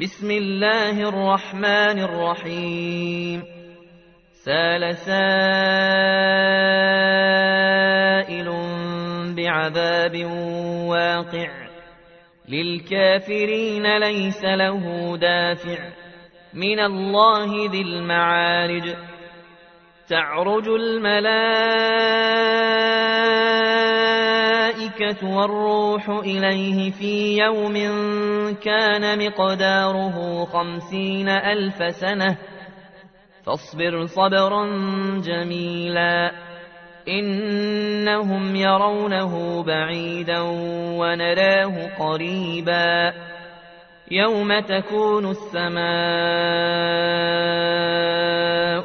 بسم الله الرحمن الرحيم. سال سائل بعذاب واقع. للكافرين ليس له دافع. من الله ذي المعارج. تعرج الملائكة والروح إليه في يوم كان مقداره خمسين ألف سنة. فاصبر صبرا جميلا. إنهم يرونه بعيدا ونراه قريبا. يوم تكون السماء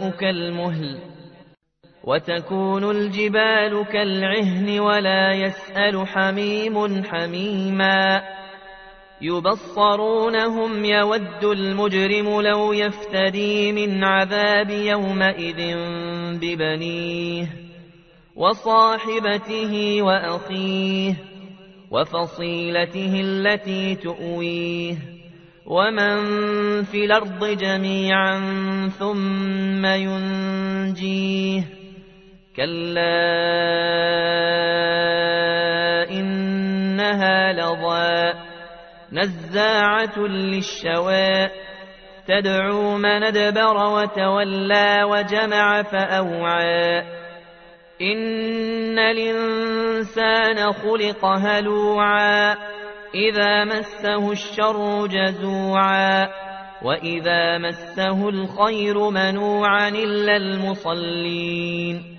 كالمهل. وتكون الجبال كالعهن ولا يسأل حميم حميما. يبصرونهم يود المجرم لو يفتدي من عذاب يومئذ ببنيه وصاحبته وأخيه وفصيلته التي تؤويه. ومن في الأرض جميعا ثم ينجيه. كلا إنها لظى نزاعة للشوى تدعو من ادبر وتولى وجمع فأوعى إن الإنسان خلق هلوعا إذا مسه الشر جزوعا وإذا مسه الخير منوعا إلا المصلين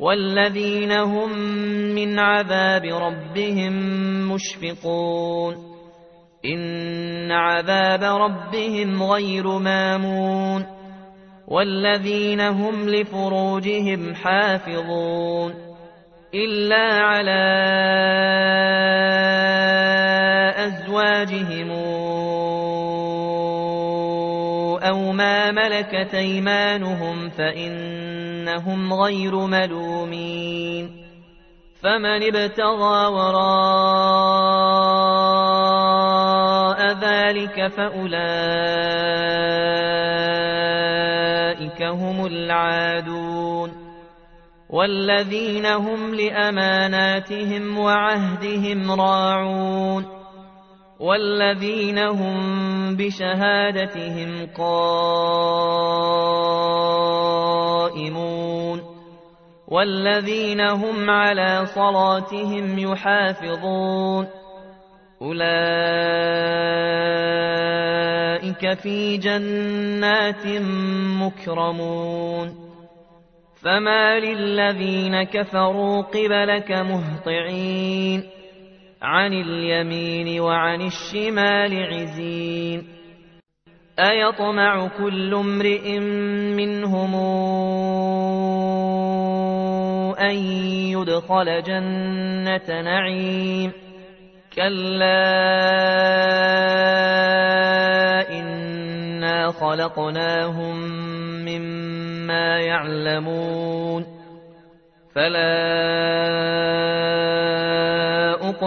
والذين هم من عذاب ربهم مشفقون. إن عذاب ربهم غير مامون. والذين هم لفروجهم حافظون. إلا على أزواجهم أو ما ملكت أيمانهم فإنهم غير ملومين فمن ابتغى وراء ذلك فأولئك هم العادون والذين هم لأماناتهم وعهدهم راعون والذين هم بشهادتهم قائمون والذين هم على صلاتهم يحافظون أولئك في جنات مكرمون فما للذين كفروا قبلك مهطعين عن اليمين وعن الشمال عزين. أيطمع كل امرئ منهم أن يدخل جنة نعيم. كلا إنا خلقناهم مما يعلمون. فلا